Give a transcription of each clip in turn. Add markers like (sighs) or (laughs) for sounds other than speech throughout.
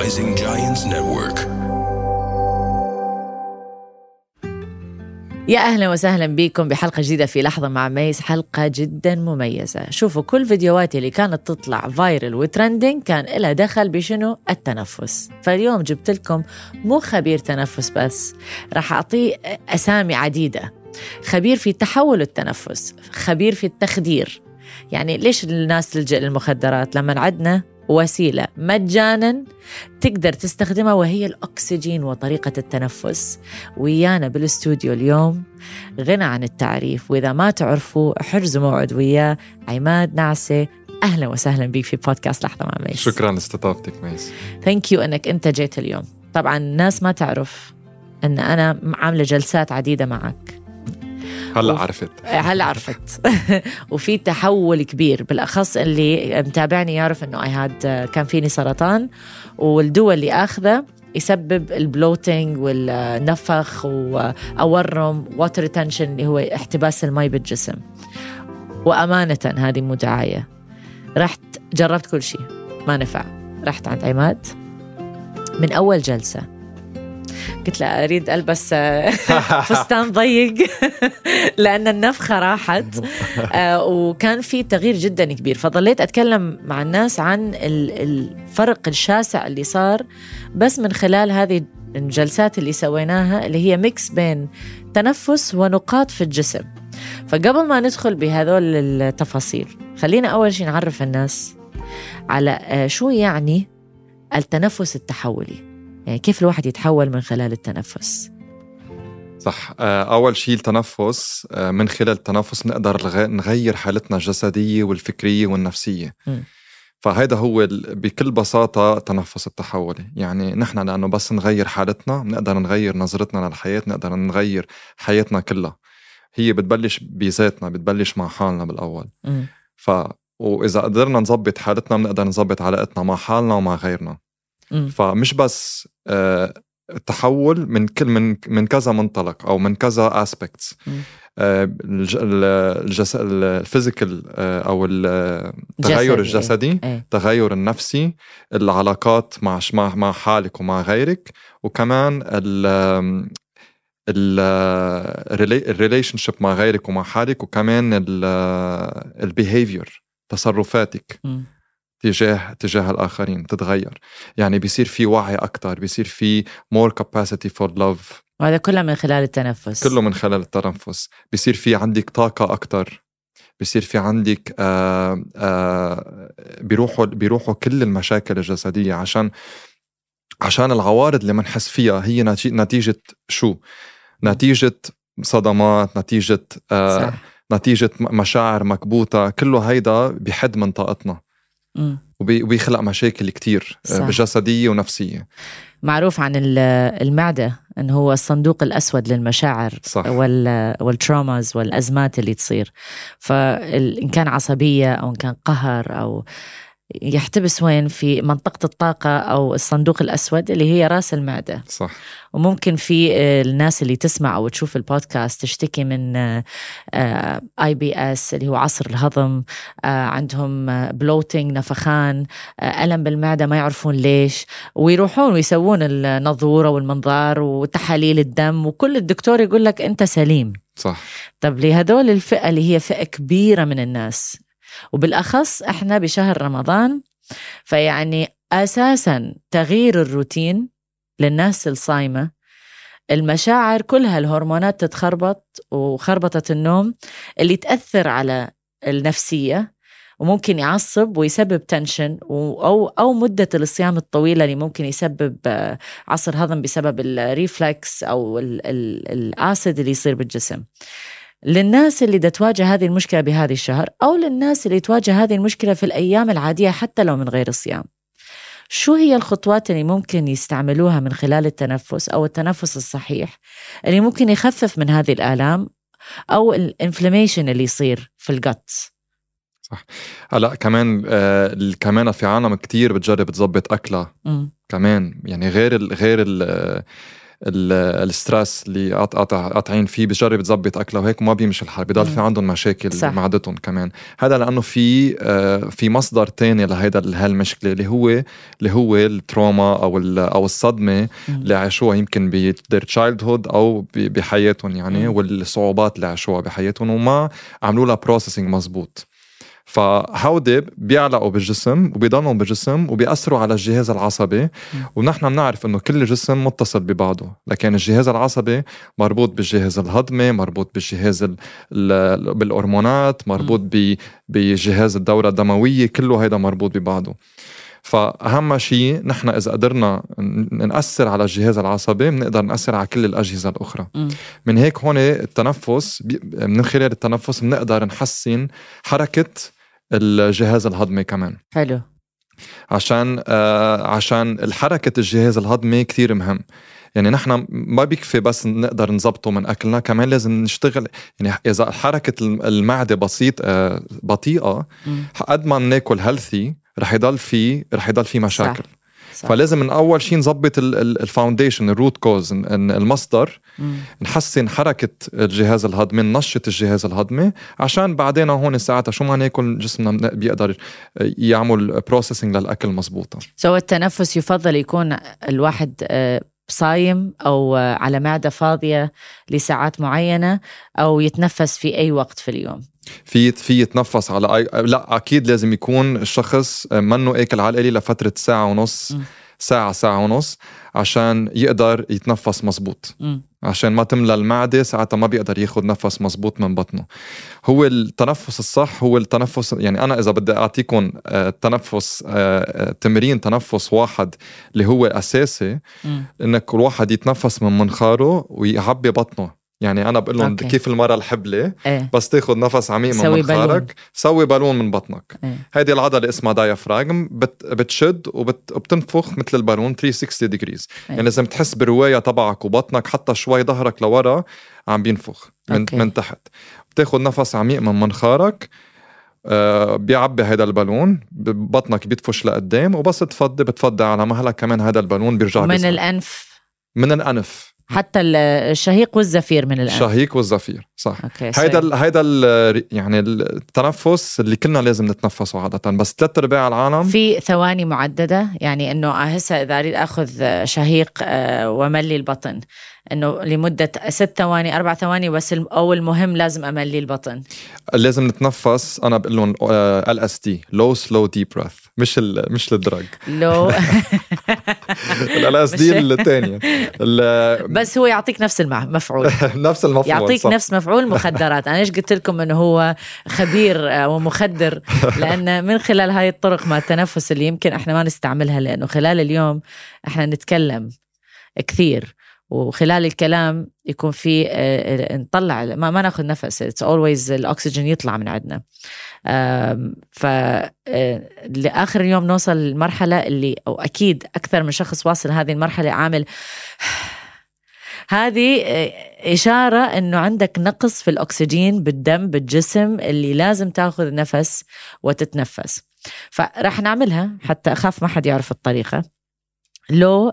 Rising Giants Network. يا أهلا وسهلا بكم بحلقة جديدة في لحظة مع ميس حلقة جدا مميزة. شوفوا كل فيديوهاتي اللي كانت تطلع viral و trending كان لها دخل بشنو؟ التنفس. فاليوم جبت لكم مو خبير تنفس بس راح اعطيه أسامي عديدة. خبير في تحول التنفس خبير في التخدير. يعني ليش الناس تلجأ للمخدرات؟ لما عندنا وسيلة مجانا تقدر تستخدمها وهي الأكسجين وطريقة التنفس. ويانا بالاستوديو اليوم غنى عن التعريف وإذا ما تعرفوا احجزوا موعد وياه. عماد نعسة أهلا وسهلا بك في بودكاست لحظة مع ميس. شكرا لاستضافتك ميس. thank you أنك أنت جيت اليوم. طبعا الناس ما تعرف أن أنا عاملة جلسات عديدة معك. هلا و- عرفت. هلا عرفت. (laughs) وفي تحول كبير بالأخص اللي متابعني يعرف إنه اي هاد كان فيني سرطان والدواء اللي آخذه يسبب ال bloating والنفخ وأورم water retention اللي هو احتباس المي بالجسم. وأمانة هذه مو دعاية. رحت جربت كل شيء ما نفع. رحت عند عماد. من أول جلسة قلت له أريد ألبس (laughs) فستان ضيق. (laughs) لأن النفخة راحت. (laughs) آه، وكان في تغيير جدا كبير. فضليت أتكلم مع الناس عن ال- الفرق الشاسع اللي صار بس من خلال هذه الجلسات اللي سويناها اللي هي ميكس بين تنفس ونقاط في الجسم. فقبل ما ندخل بهذول التفاصيل خلينا أول شيء نعرف الناس على آه، شو يعني التنفس التحولي. كيف الواحد يتحول من خلال التنفس؟ صح. آه، أول شيء التنفس آه، من خلال التنفس بنقدر نغ- نغير حالتنا الجسدية والفكرية والنفسية. مم. فهيدا هو بكل بساطة التنفس التحولي يعني نحن لأنه بس نغير حالتنا بنقدر نغير نظرتنا للحياة نقدر نغير حياتنا كلها. هي بتبلش بذاتنا بتبلش مع حالنا بالأول. مم. ف وإذا قدرنا نظبط حالتنا بنقدر نظبط علاقتنا مع حالنا ومع غيرنا. فمش بس آه، التحول من كل من من كذا منطلق أو من كذا aspects. الجس ال physical أو ال- التغير جسدي، الجسدي التغير النفسي العلاقات مع مع حالك ومع غيرك وكمان ال ال relationship مع غيرك ومع حالك وكمان ال behavior تصرفاتك. مم. تجاه تجاه الآخرين تتغير. يعني بيصير في وعي أكثر بيصير في more capacity for love. وهذا كله من خلال التنفس. كله من خلال التنفس. بيصير في عندك طاقة أكثر بيصير في عندك آه آه بيروحوا بيروحوا كل المشاكل الجسدية عشان عشان العوارض اللي بنحس فيها هي نتي- نتيجة شو؟ نتيجة صدمات نتيجة آه صح. نتيجة م- مشاعر مكبوتة. كله هيدا بحد من طاقتنا وبيخلق مشاكل كتير صح. جسدية ونفسية. معروف عن ال- المعدة أنه هو الصندوق الأسود للمشاعر صح. وال والتروماز والأزمات اللي تصير. فإن كان عصبية أو إن كان قهر أو يحتبس وين في منطقة الطاقة أو الصندوق الأسود اللي هي رأس المعدة. صح. وممكن في آه، الناس اللي تسمع أو تشوف البودكاست تشتكي من IBS اللي هو عسر الهضم آه، عندهم bloating نفخان آه، ألم بالمعدة ما يعرفون ليش. ويروحون ويسوون النظورة والمنظار وتحاليل الدم. وكل الدكتور يقول لك أنت سليم. صح. طب لهدول الفئة اللي هي فئة كبيرة من الناس وبالأخص إحنا بشهر رمضان فيعني أساسا تغيير الروتين للناس الصايمة. المشاعر كلها الهرمونات تتخربط وخربطة النوم اللي تأثر على النفسية وممكن يعصب ويسبب tension أو أو مدة الصيام الطويلة اللي ممكن يسبب آه، عسر هضم بسبب ال reflux أو ال- ال- ال acid اللي يصير بالجسم. للناس اللي تواجه هذه المشكلة بهذه الشهر أو للناس اللي تواجه هذه المشكلة في الأيام العادية حتى لو من غير الصيام شو هي الخطوات اللي ممكن يستعملوها من خلال التنفس أو التنفس الصحيح اللي ممكن يخفف من هذه الآلام أو الانفلاميشن اللي يصير في الجت هلا كمان آه كمان في عالم كتير بتجرب تظبط أكلها. كمان يعني غير ال غير ال- ال stress اللي قاط- قاطع- قاطعين فيه بجرب تظبط أكله وهيك وما بيمشي الحال بضل في. عندهم مشاكل صح. معدتهم كمان هذا لأنه في آه، في مصدر تاني لهيدا هالمشكلة اللي هو اللي هو ال trauma أو أو الصدمة. اللي عاشوها يمكن ب their childhood أو بحياتهم يعني. والصعوبات اللي عاشوها بحياتهم وما عملوا لها processing مزبوط فهودي بيعلقوا بالجسم وبيضلوا بالجسم وبيأثروا على الجهاز العصبي. ونحن بنعرف إنه كل جسم متصل ببعضه. لكن الجهاز العصبي مربوط بالجهاز الهضمي مربوط بالجهاز ال- ال- بالهرمونات مربوط بجهاز الدورة الدموية كله هيدا مربوط ببعضه. فأهم شيء نحن إذا قدرنا نأثر على الجهاز العصبي بنقدر نأثر على كل الأجهزة الأخرى. مم. من هيك هون التنفس من خلال التنفس بنقدر نحسن حركة الجهاز الهضمي كمان. حلو. عشان آه عشان الحركة الجهاز الهضمي كتير مهم. يعني نحن ما بيكفي بس نقدر نظبطه من أكلنا كمان لازم نشتغل. يعني إذا حركة الم- المعدة بسيط آه بطيئة. قد ما بناكل healthy رح يضل في رح يضل في مشاكل. صح. فلازم من أول شيء نظبط ال foundation ال root cause المصدر مم. نحسن حركة الجهاز الهضمي ننشط الجهاز الهضمي عشان بعدين هون ساعتها شو ما ناكل جسمنا بيقدر يعمل processing للأكل مزبوطة so التنفس يفضل يكون الواحد آه، صايم أو آه، على معدة فاضية لساعات معينة أو يتنفس في أي وقت في اليوم. في في يتنفس على أي... لا أكيد لازم يكون الشخص منه آكل على القليلة لفترة ساعة ونص م. ساعة ساعة ونص عشان يقدر يتنفس مزبوط مم. عشان ما تملى المعدة ساعتها ما بيقدر ياخد نفس مزبوط من بطنه هو التنفس الصح هو التنفس يعني أنا إذا بدي أعطيكم آه، تنفس آه، آه، تمرين تنفس واحد اللي هو أساسي مم. إنك الواحد يتنفس من منخاره ويعبي بطنه يعني أنا بقول لهم. كيف المرة الحبلة؟ إيه. بس تاخد نفس عميق من. منخارك سوي بالون من بطنك. إيه. هيدي العضلة اسمها diaphragm بت بتشد وبتنفخ مثل البالون 360 degrees أي. يعني لازم تحس بالرواية تبعك وبطنك حتى شوي ظهرك لورا عم بينفخ من, okay. من تحت. بتاخد نفس عميق من منخارك آه بيعبي هيدا البالون. بطنك بيدفش لقدام وبس تفضي بتفضي على مهلك كمان هذا البالون بيرجع من. الأنف. من الأنف. حتى ال- الشهيق والزفير من الانف الشهيق والزفير صح. okay هيدا. ال هيدا ال يعني التنفس اللي كلنا لازم نتنفسه عادة بس ثلاث أرباع العالم. في ثواني محددة يعني إنه هسه إذا أريد أخذ شهيق آه، وأملي البطن. إنه لمدة ست ثواني أربع ثواني بس أو المهم لازم املي البطن. لازم نتنفس. أنا بقول لهم LSD low slow deep breath مش ال مش ال drug لو (laughs) LSD الثانية بس هو يعطيك نفس المفعول (laughs) نفس المفعول يعطيك صح. نفس مفعول مخدرات. أنا ليش قلت لكم إنه هو خبير آه، ومخدر؟ (laughs) لأن من خلال هاي الطرق مع التنفس اللي يمكن إحنا ما نستعملها لأنه خلال اليوم إحنا نتكلم كثير. وخلال الكلام يكون في آه، نطلع ما, ما ناخذ نفس it's always الاكسجين يطلع من عندنا. ف آه، لآخر اليوم نوصل للمرحلة اللي أو أكيد أكثر من شخص واصل هذه المرحلة عامل (sighs) هذه آه، إشارة إنه عندك نقص في الأكسجين بالدم بالجسم اللي لازم تاخذ نفس وتتنفس. فرح نعملها حتى أخاف ما حد يعرف الطريقة. low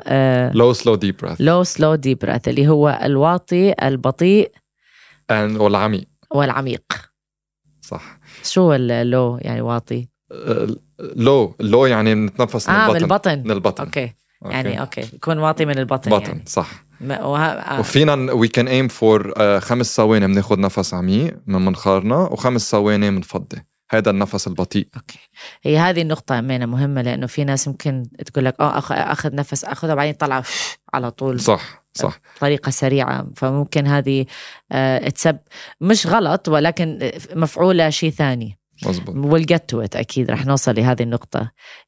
low slow deep breath low slow deep breath اللي هو الواطي البطيء والعميق. والعميق. صح. شو ال low يعني واطي. low low يعني بنتنفس من آه من البطن. البطن. من البطن. okay. يعني okay. يكون واطي من البطن بطن يعني. صح. وه... آه. وفينا we can aim for خمس ثواني بناخذ نفس عميق من منخارنا وخمس ثواني بنفضي. هذا النفس البطيء. أوكي. هي هذه النقطة أمانة مهمة لأنه في ناس ممكن تقول لك آه أخ- أخذ نفس أخذها بعدين طلع (laughs) على طول. صح صح. بطريقة سريعة. فممكن هذه آه، تسب. مش غلط ولكن مفعولة شيء ثاني. مزبوط we'll get to it أكيد رح نوصل لهذه النقطة.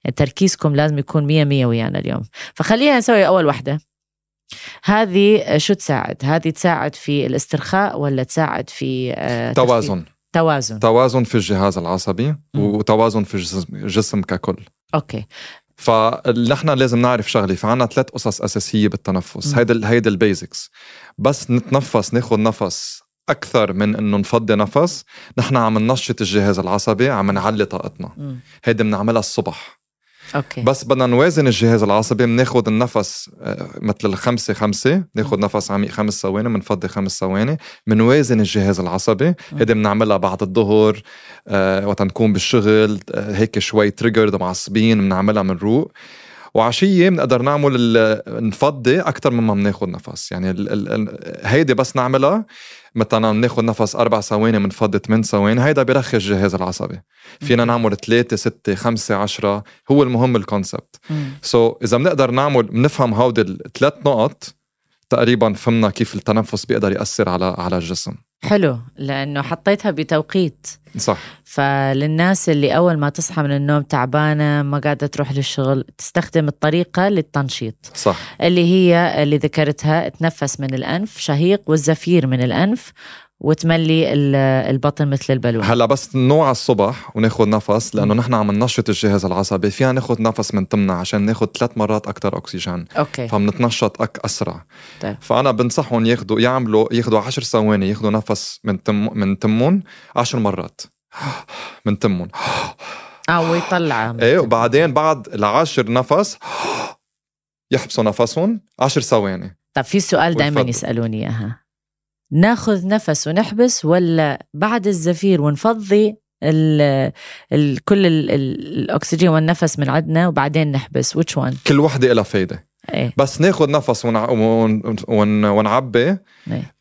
يعني تركيزكم لازم يكون مية مية ويانا اليوم. فخلينا نسوي أول وحدة. هذه شو تساعد؟ هذه تساعد في الاسترخاء ولا تساعد في آه،؟ توازن. توازن. توازن في الجهاز العصبي وتوازن في الجسم الجسم ككل. okay. فنحن لازم نعرف شغلة في عنا ثلاث قصص أساسية بالتنفس. هيدا هيدا ال basics. بس نتنفس ناخذ نفس أكثر من إنه نفضي نفس نحن عم ننشط الجهاز العصبي عم نعلي طاقتنا. هيدي بنعملها الصبح. okay. بس بدنا نوازن الجهاز العصبي بناخد النفس آه، مثل الخمسة خمسة ناخد نفس عميق خمس ثواني بنفضي خمس ثواني بنوازن الجهاز العصبي. هيدي بنعملها بعد الظهر آه، وقت نكون بالشغل آه، هيك شوي triggered معصبين بنعملها بنروق وعشية بنقدر نعمل ال- نفضي أكتر مما بناخد نفس. يعني ال ال ال هيدي بس نعملها مثلا بناخد نفس أربع ثواني بنفضي ثمان ثواني هيدا بيرخي الجهاز العصبي. فينا نعمل ثلاثة ستة خمسة عشرة هو المهم ال concept. so so, إذا بنقدر نعمل بنفهم هودي الثلاث نقط تقريبا فهمنا كيف التنفس بيقدر يأثر على على الجسم. حلو لأنه حطيتها بتوقيت. صح. فللناس اللي أول ما تصحى من النوم تعبانة ما قاعدة تروح للشغل تستخدم الطريقة للتنشيط. صح. اللي هي اللي ذكرتها تنفس من الأنف شهيق والزفير من الأنف. وتملي ال- البطن مثل البالون. هلا بس نوعى الصبح وناخذ نفس لأنه نحن عم ننشط الجهاز العصبي. فينا ناخذ نفس من تمنا عشان ناخذ ثلاث مرات أكثر أكسجين. okay. فبنتنشط أك أسرع. طيب. فأنا بنصحهم ياخذوا يعملوا ياخذوا 10 ثواني ياخذوا نفس من تم من تمهم 10 مرات. (sighs) من تمهم. آه ويطلع. إيه وبعدين بعد العاشر نفس (gasps) يحبسوا نفسهم 10 ثواني. طب في سؤال دائما. يسألوني إياها. ناخذ نفس ونحبس ولا بعد الزفير ونفضي ال ال كل ال ال الأكسجين والنفس من عندنا وبعدين نحبس. Which one كل وحدة لها فايدة. إيه. بس ناخذ نفس ونع... ون... ون... ونعبي. إيه.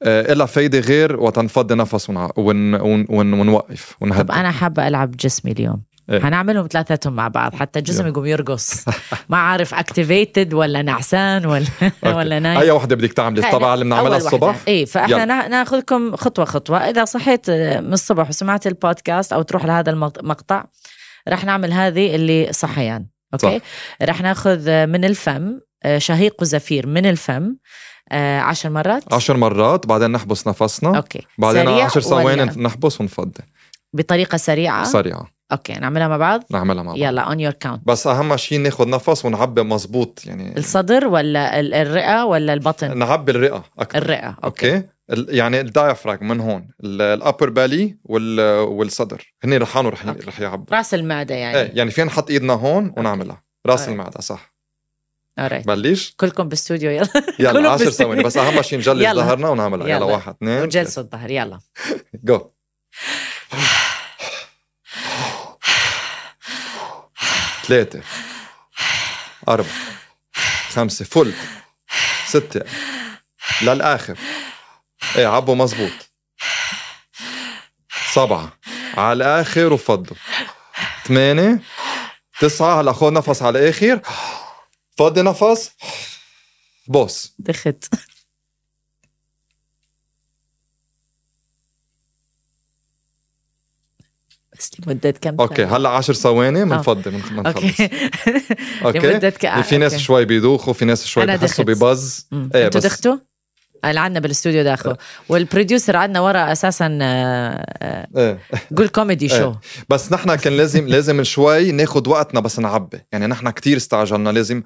آه، إلها فايدة غير وقت نفضي نفس ونع... ون... ون... ون... ونوقف ونهدي طب أنا حابة ألعب جسمي اليوم. إيه. هنعملهم ثلاثتهم مع بعض حتى الجسم. يقوم يرقص. (laughs) ما عارف activated ولا نعسان ولا ولا نايم. أي وحدة بدك تعملي هاي الطبعة اللي بنعملها الصبح. إيه فإحنا يلا. نا- ناخذكم خطوة خطوة. إذا صحيت من الصبح وسمعت البودكاست أو تروح لهذا المقطع رح نعمل هذه اللي صحيان. okay؟ صح. رح ناخذ من الفم آه، شهيق وزفير من الفم آه، عشر مرات. عشر مرات بعدين نحبس نفسنا. okay. بعدين عشر ثواني ولا؟ نحبس ونفضي. بطريقة سريعة؟ سريعة. okay نعملها مع بعض؟ نعملها مع بعض. يلا on your count بس أهم شيء ناخذ نفس ونعبي مزبوط يعني الصدر ولا ال- الرئة ولا البطن؟ نعبي الرئة أكثر الرئة okay, ال- يعني ال diaphragm من هون ال upper belly والصدر. هني رحانوا رح okay. رح يعبوا رأس المعدة يعني. إيه يعني فينا نحط إيدنا هون ونعملها. رأس okay. المعدة صح. Alright. بلش؟ كلكم باستوديو يلا. (laughs) يلا كله 10 بس- ثواني بس أهم شيء نجلس. ظهرنا ونعملها. يلا, يلا. واحد اثنين وجلسوا الظهر يلا. (laughs) جو (sighs) ثلاثة. أربعة. خمسة. full. ستة. للآخر. إيه عبوا مزبوط. سبعة. على الآخر وفضوا ثمانية. تسعة. هلا خذ نفس على الآخر. فضي نفس. pause. دخت. بس لمدة كم okay ثانية؟ هلأ عشر ثواني بنفضي من بنخلص. (laughs) أوكي. (laughs) okay؟ لمدة ك... في ناس. شوي بيدوخوا في ناس شوي بحسوا. ب buzz. إيه أنتوا دختوا؟ اللي عندنا بالاستوديو داخ. وال producer عندنا ورا أساسا آه، آه، إيه. قول كوميدي إيه. شو. بس نحن كان لازم لازم شوي ناخد وقتنا بس نعبي. يعني نحن كتير استعجلنا لازم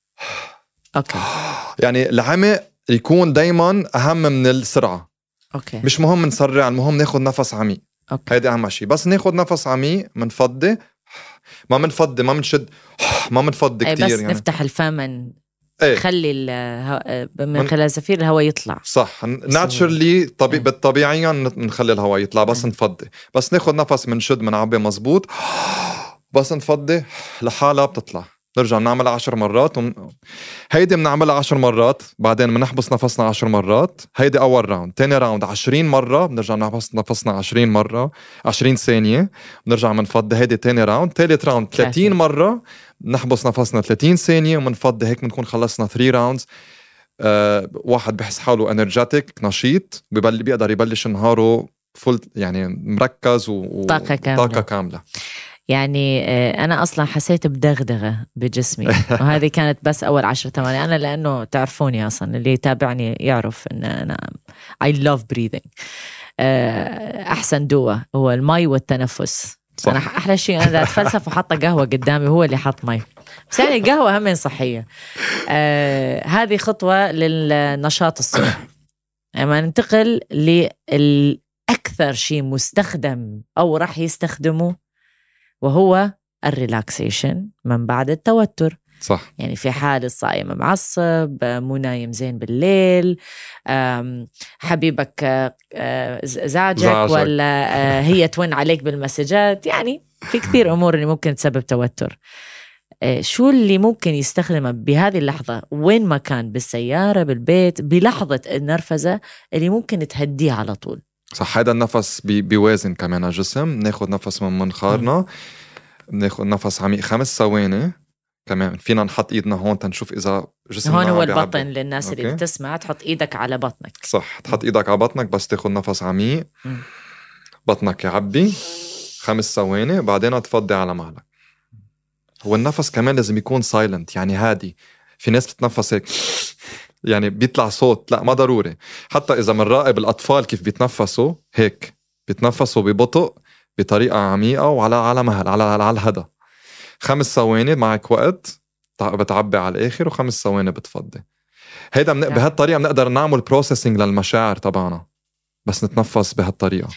(gasps) okay. (gasps) يعني العمق يكون دايما أهم من السرعة. okay. مش مهم نسرع المهم ناخد نفس عميق. okay. هيدي أهم شيء بس ناخد نفس عميق منفضي. ما منفضي ما منشد ما منفضي اي كتير بس يعني. نفتح الفم إيه. الهو- من خلال زفير الهواء يطلع. صح. naturally طبيعي إيه. بالطبيعيا نخلي الهواء يطلع بس إيه. نفضي. بس ناخد نفس منشد منعبي مزبوط. بس نفضي لحالها بتطلع. نرجع نعملها عشر مرات ون... هيدي بنعملها عشر مرات بعدين بنحبس نفسنا عشر مرات. هيدي أول round تاني round عشرين مرة بنرجع نحبس نفسنا عشرين مرة عشرين ثانية بنرجع بنفضي هيدي تاني round تالت round 30 ثلاثين. مرة نحبس نفسنا 30 ثانية وبنفضي هيك بنكون خلصنا 3 rounds آه واحد بحس حاله energetic نشيط ببل بيقدر يبلش نهاره فل يعني مركز و... و- طاقة كاملة. طاقة كاملة. يعني آه، أنا أصلا حسيت بدغدغة بجسمي. (laughs) وهذه كانت بس أول عشر ثواني. أنا لأنه تعرفوني أصلا اللي يتابعني يعرف أنا I love breathing. آه، أحسن دواء هو المي والتنفس. صح. أنا أحلى شيء أنا أتفلسف وحاطة قهوة قدامي هو اللي حط مي. بس يعني القهوة هم صحية. آه، هذه خطوة للنشاط الصبح لما ننتقل للأكثر شيء مستخدم أو راح يستخدمه وهو ال relaxation من بعد التوتر. صح. يعني في حال الصايم معصب مو نايم زين بالليل حبيبك آه، زعجك زعجك. ولا آه، (laughs) هي تون عليك بالمسجات. يعني في كثير (laughs) أمور اللي ممكن تسبب توتر. آه، شو اللي ممكن يستخدمه بهذه اللحظة؟ وين ما كان بالسيارة بالبيت بلحظة النرفزة اللي ممكن تهديه على طول. صح هذا النفس بي بيوازن كمان الجسم. ناخذ نفس من منخارنا. بناخذ نفس عميق خمس ثواني. كمان فينا نحط ايدنا هون تنشوف إذا جسمنا هون هو. البطن للناس اللي. بتسمع. تحط إيدك على بطنك. صح تحط إيدك على بطنك بس تاخذ نفس عميق. بطنك يعبي. خمس ثواني. بعدين تفضي على مهلك. هو النفس كمان لازم يكون سايلنت يعني هادي. في ناس بتتنفس هيك. يعني بيطلع صوت لا ما ضروري. حتى إذا بنراقب الأطفال كيف بيتنفسوا هيك. بيتنفسوا ببطء بطريقة عميقة وعلى على مهل على على, الهدى. خمس ثواني معك وقت تع- بتعبي على الآخر وخمس ثواني بتفضي. هيدا من... بهالطريقة بنقدر نعمل بروسيسنج للمشاعر تبعنا. بس نتنفس بهالطريقة.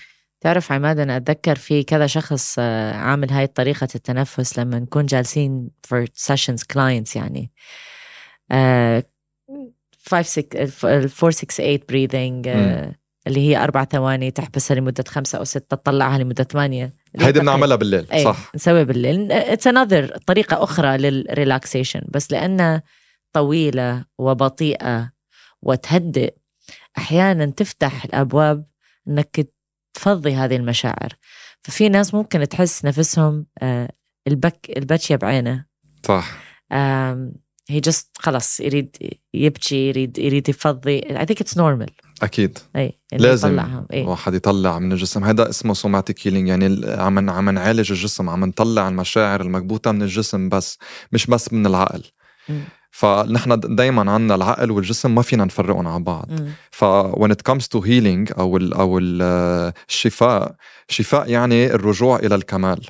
تعرف عماد أنا أتذكر في كذا شخص آه، عامل هاي طريقة التنفس لما نكون جالسين for sessions clients يعني. آه، 5 6 4 6 8 breathing آه، اللي هي أربع ثواني تحبسها لمدة خمسة أو ستة تطلعها اللي هي هيدي بنعملها بالليل أي صح. نسوي بالليل. it's another طريقة أخرى لل relaxation بس لأنها طويلة وبطيئة وتهدئ. أحيانا تفتح الأبواب أنك تفضي هذه المشاعر. ففي ناس ممكن تحس نفسهم آه، البك البكية بعينه. صح. هي just خلص يريد يبكي يريد يريد يفضي I think it's normal أكيد إي لازم يطلعها. إي الواحد يطلع من الجسم هذا اسمه somatic healing يعني عم عم نعالج الجسم عم نطلع المشاعر المكبوتة من الجسم بس مش بس من العقل. فنحن دائما عندنا العقل والجسم ما فينا نفرقهم عن بعض. ف when it comes to healing أو ال أو ال الشفاء شفاء يعني الرجوع إلى الكمال.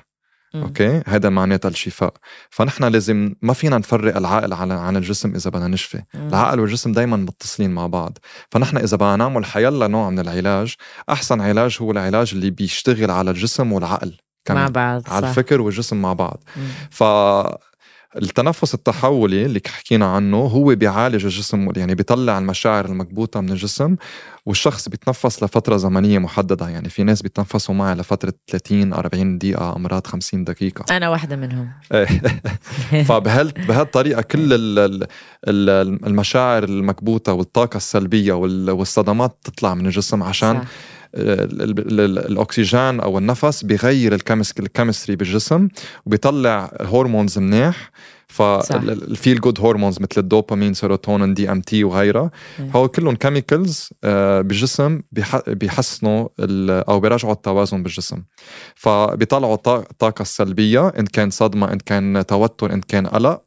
okay؟ هذا معناتها الشفاء. فنحن لازم ما فينا نفرق العقل عن عن الجسم إذا بدنا نشفي. العقل والجسم دائما متصلين مع بعض. فنحن إذا بدنا نعمل حيلا نوع من العلاج أحسن علاج هو العلاج اللي بيشتغل على الجسم والعقل مع بعض على صح. الفكر والجسم مع بعض. ف التنفس التحولي اللي حكينا عنه هو بيعالج الجسم يعني بيطلع المشاعر المكبوتة من الجسم والشخص بيتنفس لفترة زمنية محددة. يعني في ناس بيتنفسوا معي لفترة 30 40 دقيقة أمرات 50 دقيقة. أنا واحدة منهم. (laughs) فبهال بهالطريقة كل ال- ال- ال- المشاعر المكبوتة والطاقة السلبية وال- والصدمات تطلع من الجسم عشان صح. ال- ال- ال- الأكسجين أو النفس بيغير ال chemis ال chemistry بالجسم وبيطلع hormones منيح صح. فال feel good hormones مثل الدوبامين سيروتونين DMT وغيرها مم. هو كلهم chemicals بالجسم بيح- بيحسنوا أو بيرجعوا التوازن بالجسم فبيطلعوا الطا- الطاقه السلبيه إن كان صدمة إن كان توتر إن كان قلق.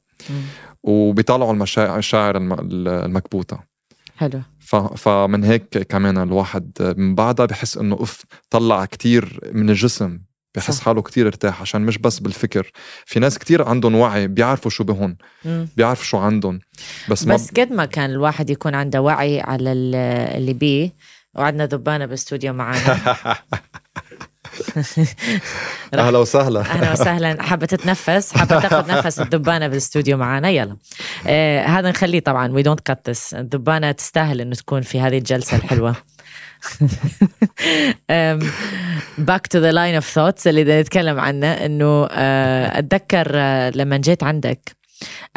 وبيطلعوا المشاعر المشاعر الم- المكبوتة حلو فمن هيك كمان الواحد من بعدها بحس إنه اف طلع كتير من الجسم بحس صح. حاله كتير ارتاح عشان مش بس بالفكر في ناس كتير عندهم وعي بيعرفوا شو بهن مم. بيعرفوا شو عندهم بس, ما بس قد ما كان الواحد يكون عنده وعي على ال- اللي بيه وعندنا ذبانه بالاستوديو معنا (laughs) (laughs) أهلا وسهلا. أهلا وسهلا. حابة تتنفس؟ حابة تاخذ نفس الدبانة بالاستوديو معنا يلا. آه هذا نخليه طبعا. we don't cut الدبانة تستاهل إنه تكون في هذه الجلسة الحلوة. back to the line of thoughts اللي بدنا نتكلم عنه إنه آه، أتذكر آه، لما جيت عندك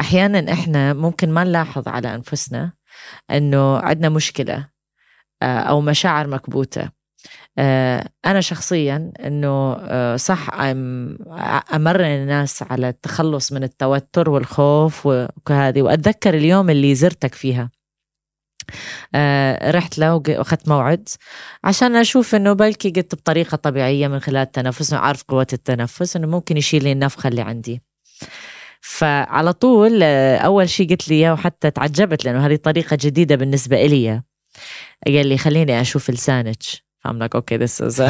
أحيانا إحنا ممكن ما نلاحظ على أنفسنا إنه عندنا مشكلة آه، أو مشاعر مكبوتة. آه، أنا شخصيا إنه آه، صح أم- أمرن الناس على التخلص من التوتر والخوف وهذه وأتذكر اليوم اللي زرتك فيها. آه، رحت له وأخذت موعد عشان أشوف إنه بلكي قلت بطريقة طبيعية من خلال التنفس أعرف قوة التنفس إنه ممكن يشيل لي النفخه اللي عندي. فعلى طول أول شيء قلت لي إياه وحتى تعجبت لأنه هذه طريقة جديدة بالنسبة إلي قال لي خليني أشوف لسانك. I'm like okay this is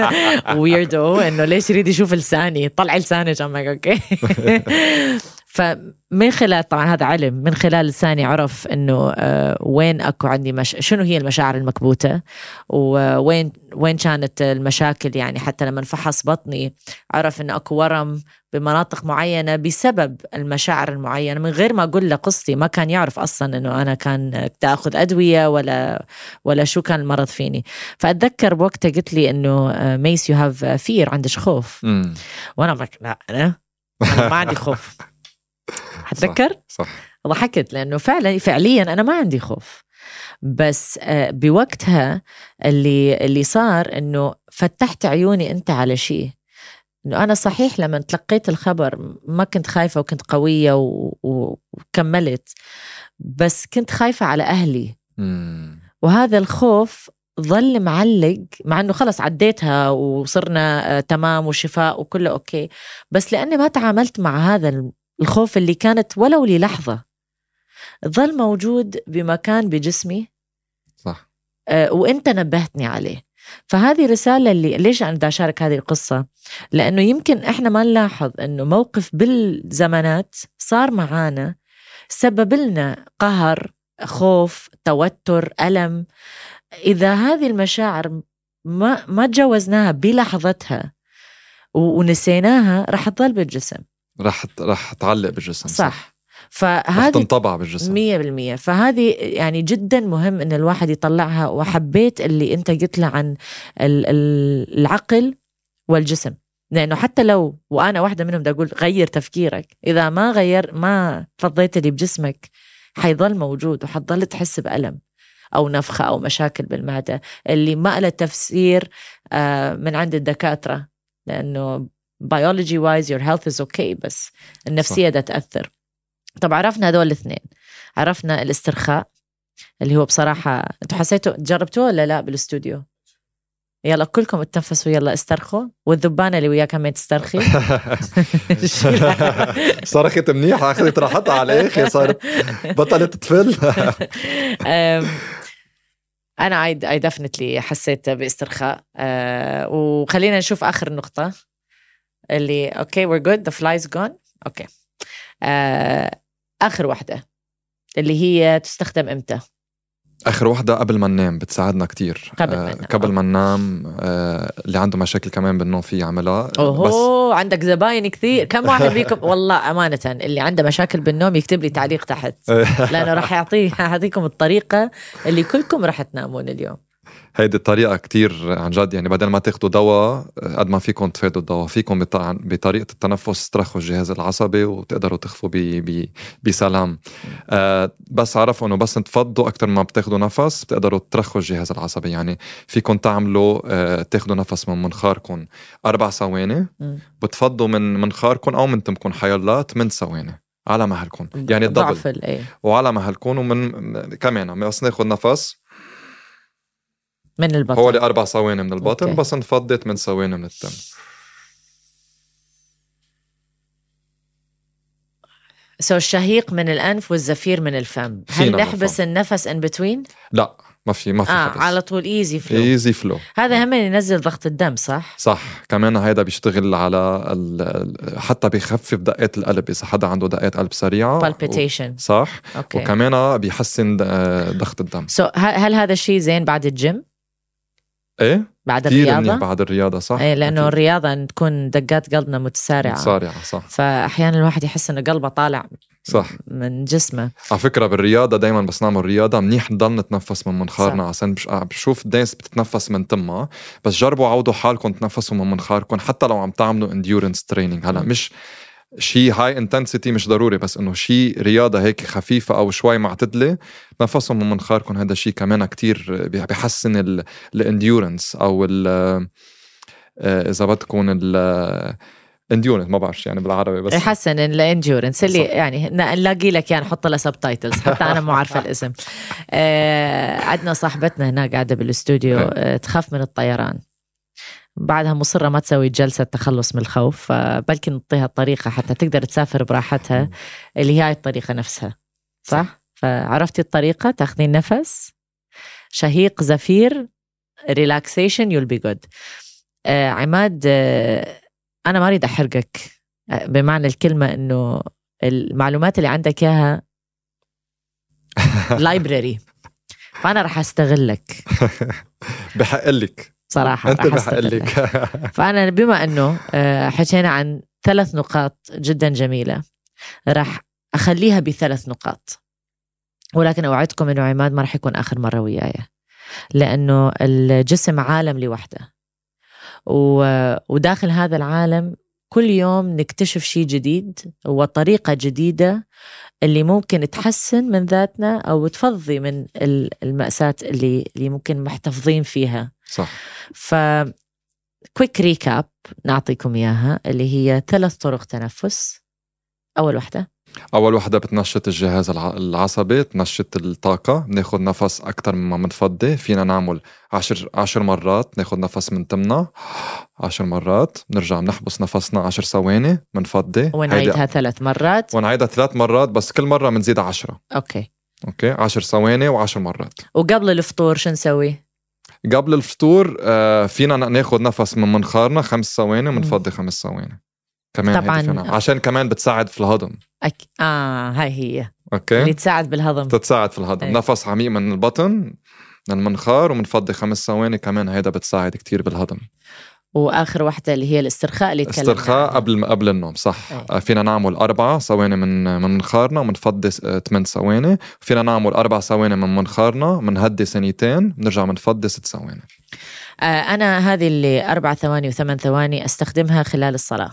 (laughs) weirdo انه ليش يريد يشوف لساني؟ طلعي لسانك. I'm like okay. (laughs) فمن خلال طبعا هذا علم. من خلال لساني عرف إنه آه، وين أكو عندي مش شنو هي المشاعر المكبوتة؟ ووين وين كانت المشاكل؟ يعني حتى لما فحص بطني عرف انه أكو ورم بمناطق معينة بسبب المشاعر المعينة. من غير ما أقول له قصتي ما كان يعرف أصلا إنه أنا كان تأخذ أدوية ولا ولا شو كان المرض فيني. فأتذكر بوقتها قلت لي إنه ميس you have fear عندك خوف. مم. وأنا بك لا أنا أنا ما عندي خوف. (laughs) حتذكر صح. ضحكت لأنه فعلا فعليا أنا ما عندي خوف. بس آه، بوقتها اللي اللي صار إنه فتحت عيوني أنت على شيء. إنه أنا صحيح لما تلقيت الخبر ما كنت خايفة وكنت قوية و... و- وكملت بس كنت خايفة على أهلي. مم. وهذا الخوف ظل معلق مع إنه خلص عديتها وصرنا آه، تمام وشفاء وكله أوكي. بس لأني ما تعاملت مع هذا الخوف اللي كانت ولو للحظة. ظل موجود بمكان بجسمي. صح. آه، وإنت نبهتني عليه. فهذه رسالة اللي ليش أنا بدي أشارك هذه القصة؟ لأنه يمكن إحنا ما نلاحظ أنه موقف بالزمانات صار معانا سبب لنا قهر خوف توتر ألم. إذا هذه المشاعر ما ما تجاوزناها بلحظتها ونسيناها رح تضل بالجسم. رح رح تعلق بالجسم صح. رح فهذه تنطبع بالجسم. مية بالمية. فهذه يعني جدا مهم إن الواحد يطلعها وحبيت اللي أنت قلت له عن ال- ال- العقل والجسم. لأنه حتى لو وأنا واحدة منهم بدي أقول غير تفكيرك. إذا ما غير ما فضيت اللي بجسمك حيضل موجود وحتضل تحس بألم أو نفخة أو مشاكل بالمعدة. اللي ما لها تفسير آه، من عند الدكاترة. لأنه biology wise your health is okay بس النفسية ده تأثر. طب عرفنا هذول الاثنين. عرفنا الاسترخاء اللي هو بصراحة أنتوا حسيتوا جربتوه ولا لا بالاستوديو؟ يلا كلكم اتنفسوا يلا استرخوا. والذبانة اللي وياك كمان تسترخي. (laughs) صرخت منيحة أخذت راحتها على الآخر صارت بطلت تفل. (laughs) أم، أنا I I definitely حسيت باسترخاء. أه وخلينا نشوف آخر نقطة اللي okay we're good the fly's gone okay أه آخر واحدة اللي هي تستخدم إمتى؟ آخر وحدة قبل ما ننام بتساعدنا كتير. قبل ما آه، ننام. قبل ما ننام آه، اللي عنده مشاكل كمان بالنوم في يعملها. بس اوه عندك زباين كثير. كم (laughs) واحد فيكم؟ والله أمانة اللي عنده مشاكل بالنوم يكتب لي تعليق تحت. (laughs) لأنه راح يعطيه (laughs) يعطيكم الطريقة اللي كلكم راح تنامون اليوم. هيدي الطريقة كتير عن جد يعني بدل ما تاخدوا دواء قد ما فيكم تفادوا الدواء. فيكم بط- بطريقة التنفس ترخوا الجهاز العصبي وتقدروا تخفوا بسلام. آه بس عرفوا إنه بس تفضوا أكثر ما بتاخدوا نفس بتقدروا ترخوا الجهاز العصبي. يعني فيكم تعملوا آه تاخدوا نفس من منخاركم أربع ثواني. بتفضوا من منخاركم أو من تمكم حيالله 8 ثواني على مهلكم. يعني ال double إيه. وعلى مهلكم ومن كمان بس ناخذ نفس من البطن. هو لأربع ثواني من البطن okay. بس نفضي 8 ثواني من التم. so الشهيق من الأنف والزفير من الفم. هل نحبس. النفس in between لا ما في ما في آه حبس. على طول easy flow easy flow هذا هم ينزل ضغط الدم صح؟ صح. كمان هيدا بيشتغل على ال... حتى بيخفف دقات القلب إذا حدا عنده دقات قلب سريعة palpitation. و... صح. okay. وكمان بيحسن آه، ضغط الدم. so هل هذا الشيء زين بعد الجيم؟ إيه؟ بعد كثير منيح بعد الرياضة صح؟ إيه لأنه أكيد. الرياضة تكون دقات قلبنا متسارعة. سارعه صح. فأحيانا الواحد يحس إنه قلبه طالع صح. من جسمه. على فكرة بالرياضة دايما بس نعمل رياضة منيح نضل نتنفس من منخارنا. عشان بش... بشوف ناس بتتنفس من تمها بس جربوا عودوا حالكم تنفسوا من منخاركم حتى لو عم تعملوا endurance training هلا. مش شيء high intensity مش ضروري بس إنه شيء رياضة هيك خفيفة أو شوي معتدله تنفسوا من منخاركم هذا شيء كمان كتير بحسن ال endurance أو ال آه، إذا بدكم ال endurance ما بعرف يعني بالعربي بس يحسن ال endurance اللي صح. يعني نلاقي لك يعني نحط له subtitles حتى أنا مو عارفة الاسم. آه عندنا صاحبتنا هناك قاعدة بالاستوديو آه تخاف من الطيران. بعدها مصرة ما تسوي جلسة تخلص من الخوف فبلكي نعطيها الطريقة حتى تقدر تسافر براحتها اللي هي هاي الطريقة نفسها صح؟ فعرفتي الطريقة؟ تاخذين نفس شهيق زفير relaxation you'll be good عماد آه، أنا ما أريد أحرقك. آه، بمعنى الكلمة إنه المعلومات اللي عندك إياها (laughs) library فأنا رح أستغلك. (laughs) بحق لك. صراحة انت. لك. (laughs) فأنا بما أنه آه، حكينا عن ثلاث نقاط جدا جميلة راح أخليها بثلاث نقاط. ولكن أوعدكم أنه عماد ما راح يكون آخر مرة وياي لأنه الجسم عالم لوحده. وداخل هذا العالم كل يوم نكتشف شيء جديد وطريقة جديدة اللي ممكن تحسن من ذاتنا أو تفضي من ال- المأساة اللي, اللي ممكن محتفظين فيها. صح. ف quick recap نعطيكم إياها اللي هي ثلاث طرق تنفس. أول وحده أول وحدة بتنشط الجهاز الع- العصبي تنشط الطاقة بناخذ نفس أكثر مما بنفضي فينا نعمل عشر عشر مرات ناخذ نفس من تمنا عشر مرات. بنرجع بنحبس نفسنا عشر ثواني بنفضي ونعيدها ثلاث مرات. ونعيدها ثلاث مرات بس كل مرة بنزيد عشرة. Okay. Okay? عشر ثواني وعشر مرات. وقبل الفطور شو نسوي؟ قبل الفطور آه، فينا ناخذ نفس من منخارنا خمس ثواني وبنفضي خمس ثواني. كمان طبعاً. عشان كمان بتساعد في الهضم أك... آه هاي هي okay اللي تساعد بالهضم بتتساعد في الهضم أي. نفس عميق من البطن من المنخار وبنفضي خمس ثواني كمان هيدا بتساعد كتير بالهضم وآخر وحدة اللي هي الاسترخاء اللي تكلمنا استرخاء. قبل قبل النوم صح أي. آه، فينا نعمل أربعة ثواني من من منخارنا وبنفضي س- آه، ثمان ثواني فينا نعمل أربع ثواني من منخارنا بنهدي ثانيتين بنرجع بنفضي ست ثواني آه أنا هذه اللي أربع ثواني وثمان ثواني أستخدمها خلال الصلاة.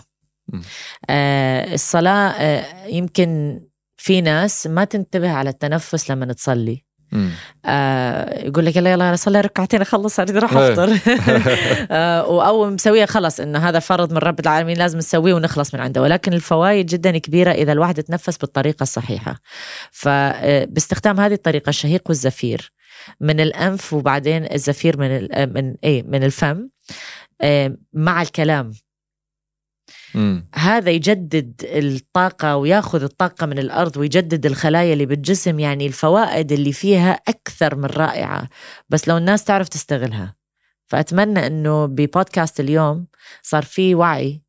آه الصلاة آه يمكن في ناس ما تنتبه على التنفس لما تصلي. آه يقول لك يلا يلا صلي ركعتين أخلص أريد أروح إيه. أفطر. (laughs) آه أو مسوية خلص إنه هذا فرض من رب العالمين لازم نسويه ونخلص من عنده. ولكن الفوائد جدا كبيرة إذا الواحد تنفس بالطريقة الصحيحة. فباستخدام هذه الطريقة الشهيق والزفير من الأنف وبعدين الزفير من آه، من إيه من الفم آه، مع الكلام. هذا يجدد الطاقة وياخذ الطاقة من الأرض ويجدد الخلايا اللي بالجسم يعني الفوائد اللي فيها أكثر من رائعة. بس لو الناس تعرف تستغلها. فأتمنى أنه ببودكاست اليوم صار في وعي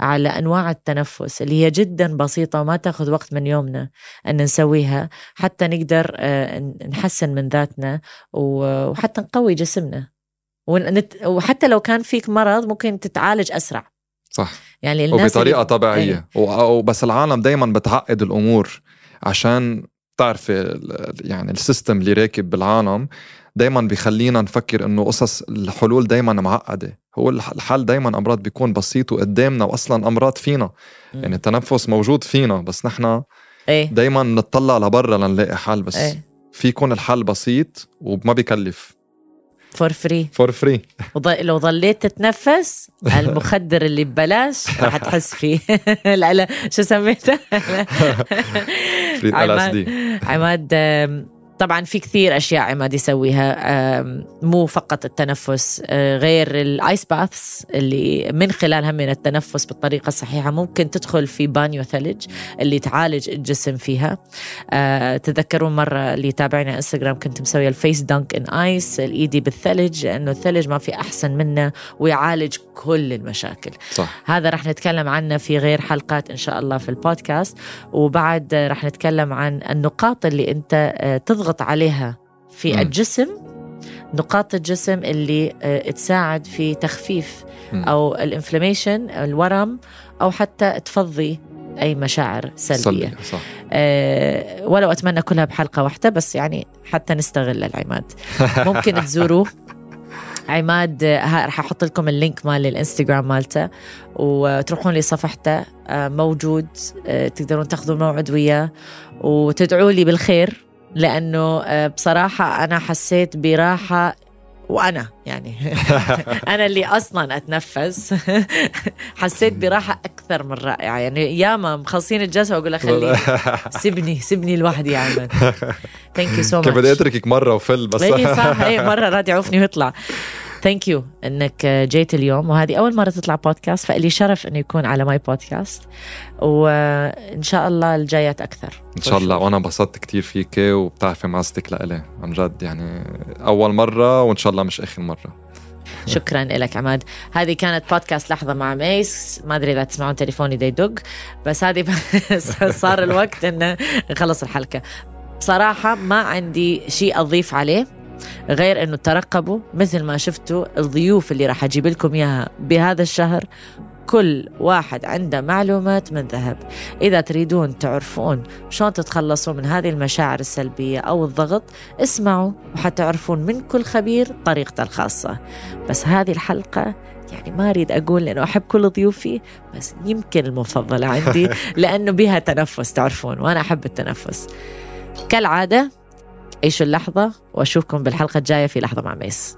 على أنواع التنفس اللي هي جدا بسيطة وما تأخذ وقت من يومنا أن نسويها حتى نقدر آه، نحسن من ذاتنا وحتى نقوي جسمنا. وحتى لو كان فيك مرض ممكن تتعالج أسرع. صح. يعني الناس وبطريقة اللي- طبيعية. و- وبس العالم دايما بتعقد الأمور عشان بتعرفي يعني السيستم اللي راكب بالعالم. دايما بيخلينا نفكر إنه قصص الحلول دايما معقدة. هو الح- الحل دايما أمراض بيكون بسيط وقدامنا واصلا أمراض فينا. مم. يعني التنفس موجود فينا بس نحن إيه. دايما نطلع لبرا لنلاقي حل بس إيه. في يكون الحل بسيط وما بيكلف. For free for free لو ظليت تتنفس المخدر اللي ببلاش راح تحس فيه. (laughs) لا لا شو سميته؟ Free LS عماد- D عماد آم، طبعا في كثير أشياء عماد يسويها مو فقط التنفس آه، غير ال ice baths اللي من خلالها من التنفس بالطريقة الصحيحة ممكن تدخل في بانيو ثلج اللي تعالج الجسم فيها. آه، تذكرون مرة اللي يتابعنا إنستغرام كنت مسوية ال face dunk in ice الايدي بالثلج لأنه الثلج ما في أحسن منه ويعالج كل المشاكل. صح. هذا رح نتكلم عنه في غير حلقات إن شاء الله في البودكاست وبعد رح نتكلم عن النقاط اللي أنت آه، تضغط عليها في مم. الجسم نقاط الجسم اللي آه، تساعد في تخفيف مم. أو ال inflammation الورم أو حتى تفضي أي مشاعر سلبية سلبي صح أه ولو أتمنى كلها بحلقة واحدة بس يعني حتى نستغل العماد (laughs) ممكن تزوروه عماد آه، ها- رح أحط لكم ال link مال الإنستغرام مالته وتروحون لصفحته آه، موجود تقدرون تاخذوا موعد وياه وتدعوا لي بالخير لأنه آه، بصراحة أنا حسيت براحة وأنا يعني (laughs) (laughs) أنا اللي أصلا أتنفس. (laughs) حسيت براحة أكثر من رائعة. يعني ياما مخلصين الجلسة وأقول له خليني سيبني سيبني لوحدي يا عماد thank you so كان بدي much أتركك مرة وفل بس. اي صح. اي مرة راد يعوفني ويطلع. Thank you انك جيت اليوم وهذه أول مرة تطلع بودكاست فإلي شرف إنه يكون على my podcast وإن شاء الله الجايات أكثر. إن شاء الله وأنا انبسطت كتير فيك وبتعرفي معزتك لإلي عن جد يعني أول مرة وإن شاء الله مش آخر مرة. شكرا (laughs) لك عماد. هذه كانت بودكاست لحظة مع ميس. ما أدري إذا تسمعون تليفوني دا يدق بس هذه (laughs) صار الوقت إنه نخلص الحلقة. بصراحة ما عندي شيء أضيف عليه. غير إنه ترقبوا مثل ما شفتوا الضيوف اللي راح أجيب لكم إياها بهذا الشهر. كل واحد عنده معلومات من ذهب. إذا تريدون تعرفون شلون تتخلصوا من هذه المشاعر السلبية أو الضغط اسمعوا وحتعرفون من كل خبير طريقته الخاصة. بس هذه الحلقة يعني ما أريد أقول لأنه أحب كل ضيوفي بس يمكن المفضلة عندي (laughs) لأنه بها تنفس تعرفون وأنا أحب التنفس. كالعادة عيشوا اللحظة وأشوفكم بالحلقة الجاية في لحظة مع ميس.